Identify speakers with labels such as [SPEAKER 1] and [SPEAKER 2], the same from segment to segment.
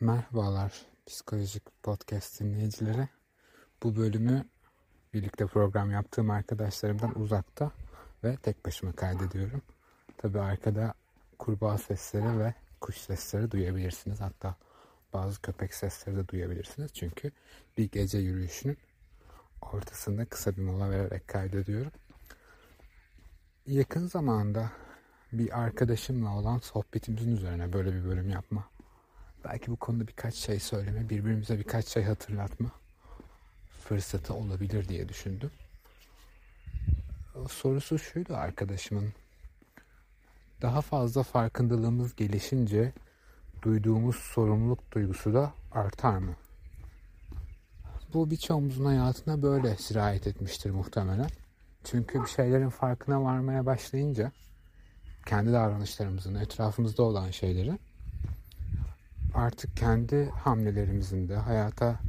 [SPEAKER 1] Merhabalar psikolojik podcast dinleyicileri. Bu bölümü birlikte program yaptığım arkadaşlarımdan uzakta ve tek başıma kaydediyorum. Tabi arkada kurbağa sesleri ve kuş sesleri duyabilirsiniz. Hatta bazı köpek sesleri de duyabilirsiniz. Çünkü bir gece yürüyüşünün ortasında kısa bir mola vererek kaydediyorum. Yakın zamanda bir arkadaşımla olan sohbetimizin üzerine böyle bir bölüm yapma belki bu konuda birkaç şey söyleme, birbirimize birkaç şey hatırlatma fırsatı olabilir diye düşündüm. O sorusu şuydu arkadaşımın. Daha fazla farkındalığımız gelişince duyduğumuz sorumluluk duygusu da artar mı? Bu birçoğumuzun hayatına böyle sirayet etmiştir muhtemelen. Çünkü bir şeylerin farkına varmaya başlayınca kendi davranışlarımızın, etrafımızda olan şeylerin artık kendi hamlelerimizin de, hayata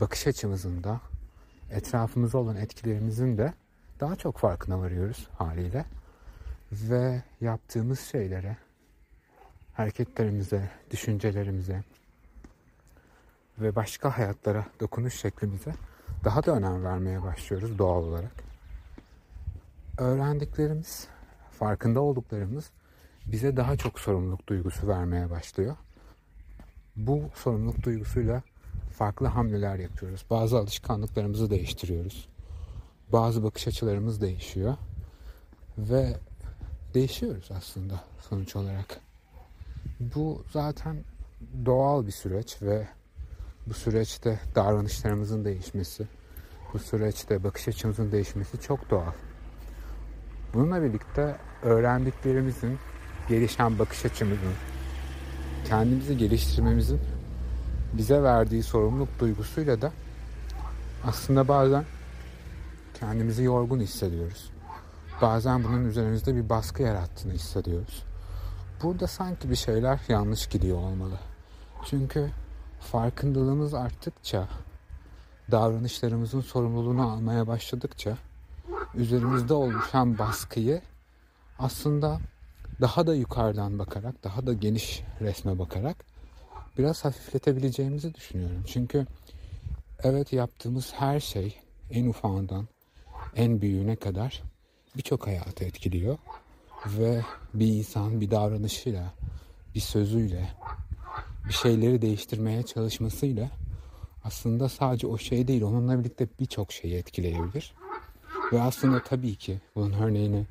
[SPEAKER 1] bakış açımızın da, etrafımıza olan etkilerimizin de daha çok farkına varıyoruz haliyle. Ve yaptığımız şeylere, hareketlerimize, düşüncelerimize ve başka hayatlara dokunuş şeklimize daha da önem vermeye başlıyoruz doğal olarak. Öğrendiklerimiz, farkında olduklarımız bize daha çok sorumluluk duygusu vermeye başlıyor bu sorumluluk duygusuyla farklı hamleler yapıyoruz. Bazı alışkanlıklarımızı değiştiriyoruz. Bazı bakış açılarımız değişiyor. Ve değişiyoruz aslında sonuç olarak. Bu zaten doğal bir süreç ve bu süreçte davranışlarımızın değişmesi, bu süreçte bakış açımızın değişmesi çok doğal. Bununla birlikte öğrendiklerimizin, gelişen bakış açımızın, kendimizi geliştirmemizin bize verdiği sorumluluk duygusuyla da aslında bazen kendimizi yorgun hissediyoruz. Bazen bunun üzerimizde bir baskı yarattığını hissediyoruz. Burada sanki bir şeyler yanlış gidiyor olmalı. Çünkü farkındalığımız arttıkça, davranışlarımızın sorumluluğunu almaya başladıkça üzerimizde oluşan baskıyı aslında daha da yukarıdan bakarak, daha da geniş resme bakarak biraz hafifletebileceğimizi düşünüyorum. Çünkü evet yaptığımız her şey en ufağından en büyüğüne kadar birçok hayatı etkiliyor. Ve bir insan bir davranışıyla, bir sözüyle, bir şeyleri değiştirmeye çalışmasıyla aslında sadece o şey değil, onunla birlikte birçok şeyi etkileyebilir. Ve aslında tabii ki bunun örneğini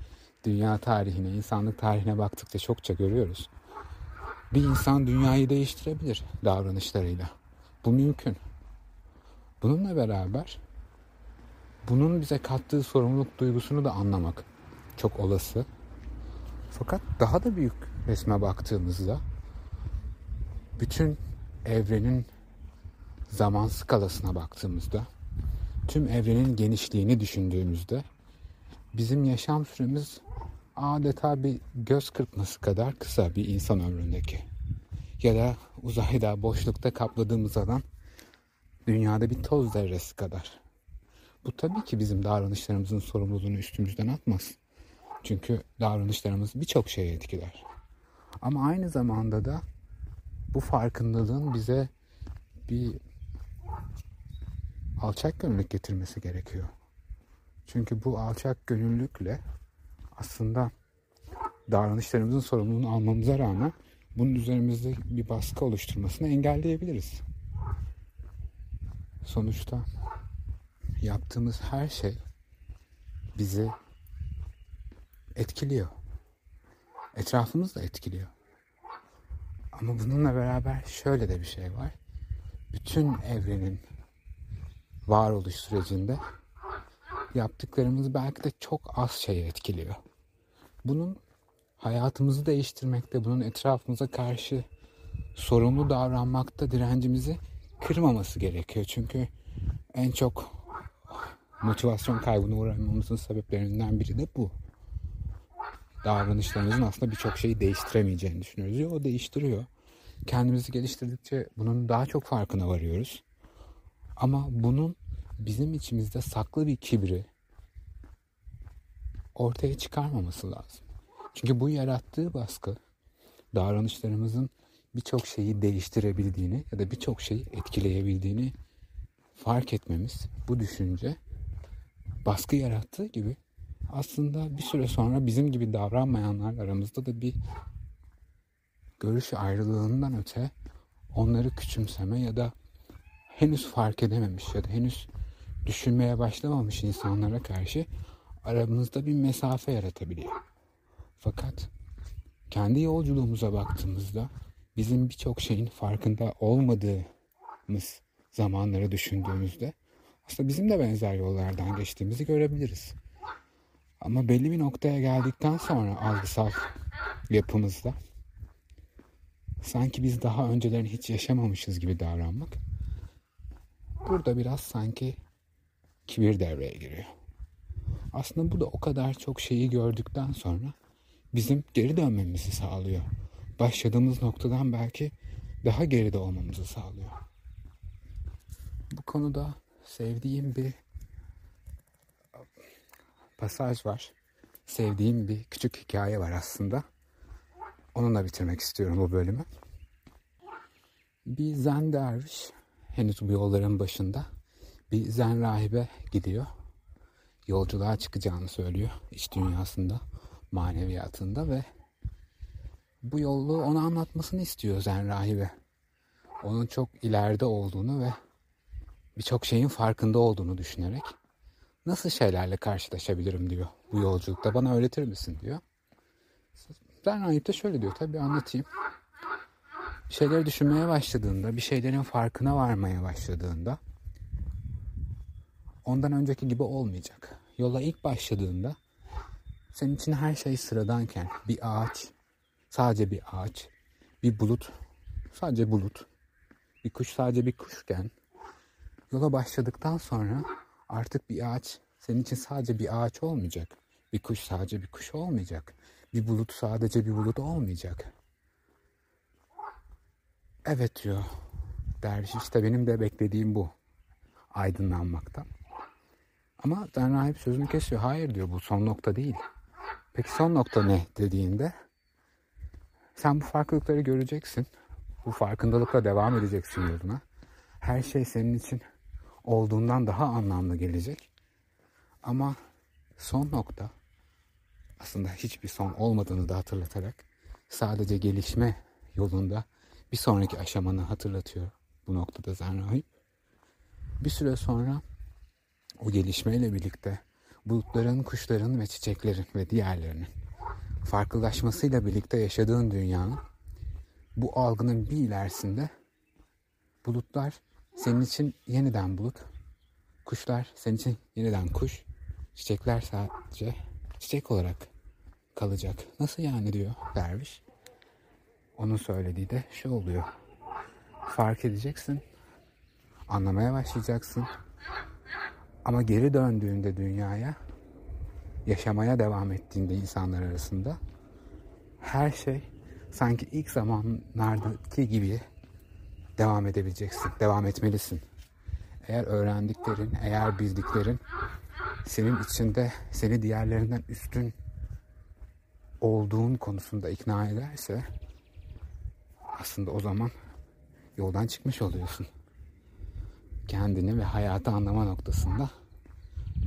[SPEAKER 1] dünya tarihine, insanlık tarihine baktıkça çokça görüyoruz. Bir insan dünyayı değiştirebilir davranışlarıyla. Bu mümkün. Bununla beraber bunun bize kattığı sorumluluk duygusunu da anlamak çok olası. Fakat daha da büyük resme baktığımızda bütün evrenin zaman skalasına baktığımızda tüm evrenin genişliğini düşündüğümüzde bizim yaşam süremiz adeta bir göz kırpması kadar kısa bir insan ömründeki. Ya da uzayda boşlukta kapladığımız alan dünyada bir toz zerresi kadar. Bu tabii ki bizim davranışlarımızın sorumluluğunu üstümüzden atmaz. Çünkü davranışlarımız birçok şeyi etkiler. Ama aynı zamanda da bu farkındalığın bize bir alçak gönüllülük getirmesi gerekiyor. Çünkü bu alçak gönüllülükle aslında davranışlarımızın sorumluluğunu almamıza rağmen bunun üzerimizde bir baskı oluşturmasını engelleyebiliriz. Sonuçta yaptığımız her şey bizi etkiliyor. Etrafımız da etkiliyor. Ama bununla beraber şöyle de bir şey var. Bütün evrenin varoluş sürecinde yaptıklarımız belki de çok az şeyi etkiliyor. Bunun hayatımızı değiştirmekte, bunun etrafımıza karşı sorumlu davranmakta direncimizi kırmaması gerekiyor. Çünkü en çok motivasyon kaybına uğramamızın sebeplerinden biri de bu. Davranışlarımızın aslında birçok şeyi değiştiremeyeceğini düşünüyoruz. O değiştiriyor. Kendimizi geliştirdikçe bunun daha çok farkına varıyoruz. Ama bunun bizim içimizde saklı bir kibri ortaya çıkarmaması lazım. Çünkü bu yarattığı baskı davranışlarımızın birçok şeyi değiştirebildiğini ya da birçok şeyi etkileyebildiğini fark etmemiz, bu düşünce baskı yarattığı gibi aslında bir süre sonra bizim gibi davranmayanlar aramızda da bir görüş ayrılığından öte onları küçümseme ya da henüz fark edememiş ya da henüz düşünmeye başlamamış insanlara karşı aramızda bir mesafe yaratabiliyor. Fakat kendi yolculuğumuza baktığımızda bizim birçok şeyin farkında olmadığımız zamanları düşündüğümüzde aslında bizim de benzer yollardan geçtiğimizi görebiliriz. Ama belli bir noktaya geldikten sonra algısal yapımızda sanki biz daha öncelerini hiç yaşamamışız gibi davranmak burada biraz sanki kibir devreye giriyor. Aslında bu da o kadar çok şeyi gördükten sonra bizim geri dönmemizi sağlıyor. Başladığımız noktadan belki daha geride olmamızı sağlıyor. Bu konuda sevdiğim bir pasaj var. Sevdiğim bir küçük hikaye var aslında. Onunla bitirmek istiyorum bu bölümü. Bir zen derviş henüz bu yolların başında bir zen rahibe gidiyor. Yolculuğa çıkacağını söylüyor iç dünyasında, maneviyatında ve bu yolu ona anlatmasını istiyor zen rahibe. Onun çok ileride olduğunu ve birçok şeyin farkında olduğunu düşünerek nasıl şeylerle karşılaşabilirim diyor bu yolculukta bana öğretir misin diyor. Zen rahip de şöyle diyor tabii anlatayım. Bir şeyleri düşünmeye başladığında, bir şeylerin farkına varmaya başladığında ondan önceki gibi olmayacak. Yola ilk başladığında senin için her şey sıradanken bir ağaç, sadece bir ağaç, bir bulut, sadece bulut, bir kuş sadece bir kuşken yola başladıktan sonra artık bir ağaç senin için sadece bir ağaç olmayacak. Bir kuş sadece bir kuş olmayacak. Bir bulut sadece bir bulut olmayacak. Evet diyor derviş işte benim de beklediğim bu aydınlanmaktan. Ama Tanrı rahip sözünü kesiyor. Hayır diyor bu son nokta değil. Peki son nokta ne dediğinde sen bu farklılıkları göreceksin. Bu farkındalıkla devam edeceksin yoluna. Her şey senin için olduğundan daha anlamlı gelecek. Ama son nokta aslında hiçbir son olmadığını da hatırlatarak sadece gelişme yolunda bir sonraki aşamanı hatırlatıyor bu noktada Zen Bir süre sonra o gelişmeyle birlikte bulutların, kuşların ve çiçeklerin ve diğerlerinin farklılaşmasıyla birlikte yaşadığın dünyanın bu algının bir ilerisinde bulutlar senin için yeniden bulut, kuşlar senin için yeniden kuş, çiçekler sadece çiçek olarak kalacak. Nasıl yani diyor derviş. Onun söylediği de şu oluyor. Fark edeceksin, anlamaya başlayacaksın. Ama geri döndüğünde dünyaya, yaşamaya devam ettiğinde insanlar arasında her şey sanki ilk zamanlardaki gibi devam edebileceksin, devam etmelisin. Eğer öğrendiklerin, eğer bildiklerin senin içinde seni diğerlerinden üstün olduğun konusunda ikna ederse aslında o zaman yoldan çıkmış oluyorsun. Kendini ve hayatı anlama noktasında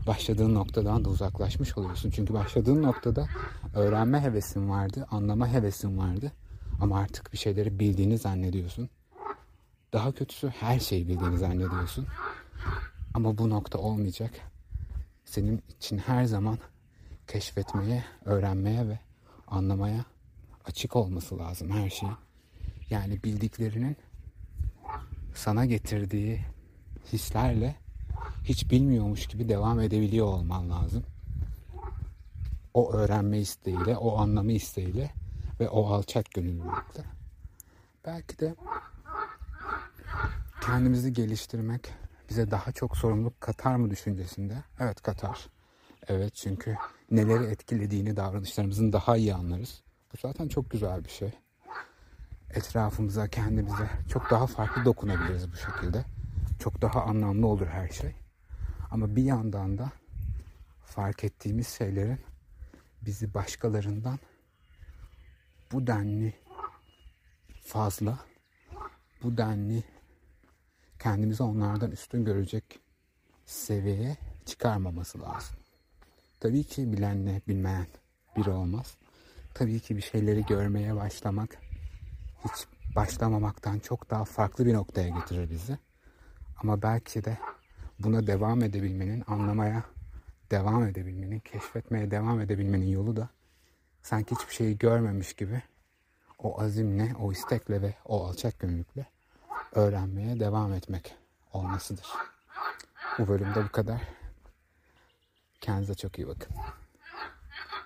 [SPEAKER 1] başladığın noktadan da uzaklaşmış oluyorsun. Çünkü başladığın noktada öğrenme hevesin vardı, anlama hevesin vardı. Ama artık bir şeyleri bildiğini zannediyorsun. Daha kötüsü her şeyi bildiğini zannediyorsun. Ama bu nokta olmayacak. Senin için her zaman keşfetmeye, öğrenmeye ve anlamaya açık olması lazım her şeyin. Yani bildiklerinin sana getirdiği hislerle hiç bilmiyormuş gibi devam edebiliyor olman lazım. O öğrenme isteğiyle, o anlamı isteğiyle ve o alçak gönüllülükle. Belki de kendimizi geliştirmek bize daha çok sorumluluk katar mı düşüncesinde? Evet katar. Evet çünkü neleri etkilediğini davranışlarımızın daha iyi anlarız. Bu zaten çok güzel bir şey. Etrafımıza, kendimize çok daha farklı dokunabiliriz bu şekilde. Çok daha anlamlı olur her şey. Ama bir yandan da fark ettiğimiz şeylerin bizi başkalarından bu denli fazla bu denli kendimizi onlardan üstün görecek seviyeye çıkarmaması lazım. Tabii ki bilenle bilmeyen bir olmaz. Tabii ki bir şeyleri görmeye başlamak hiç başlamamaktan çok daha farklı bir noktaya getirir bizi. Ama belki de buna devam edebilmenin, anlamaya devam edebilmenin, keşfetmeye devam edebilmenin yolu da sanki hiçbir şeyi görmemiş gibi o azimle, o istekle ve o alçak gönüllükle öğrenmeye devam etmek olmasıdır. Bu bölümde bu kadar. Kendinize çok iyi bakın.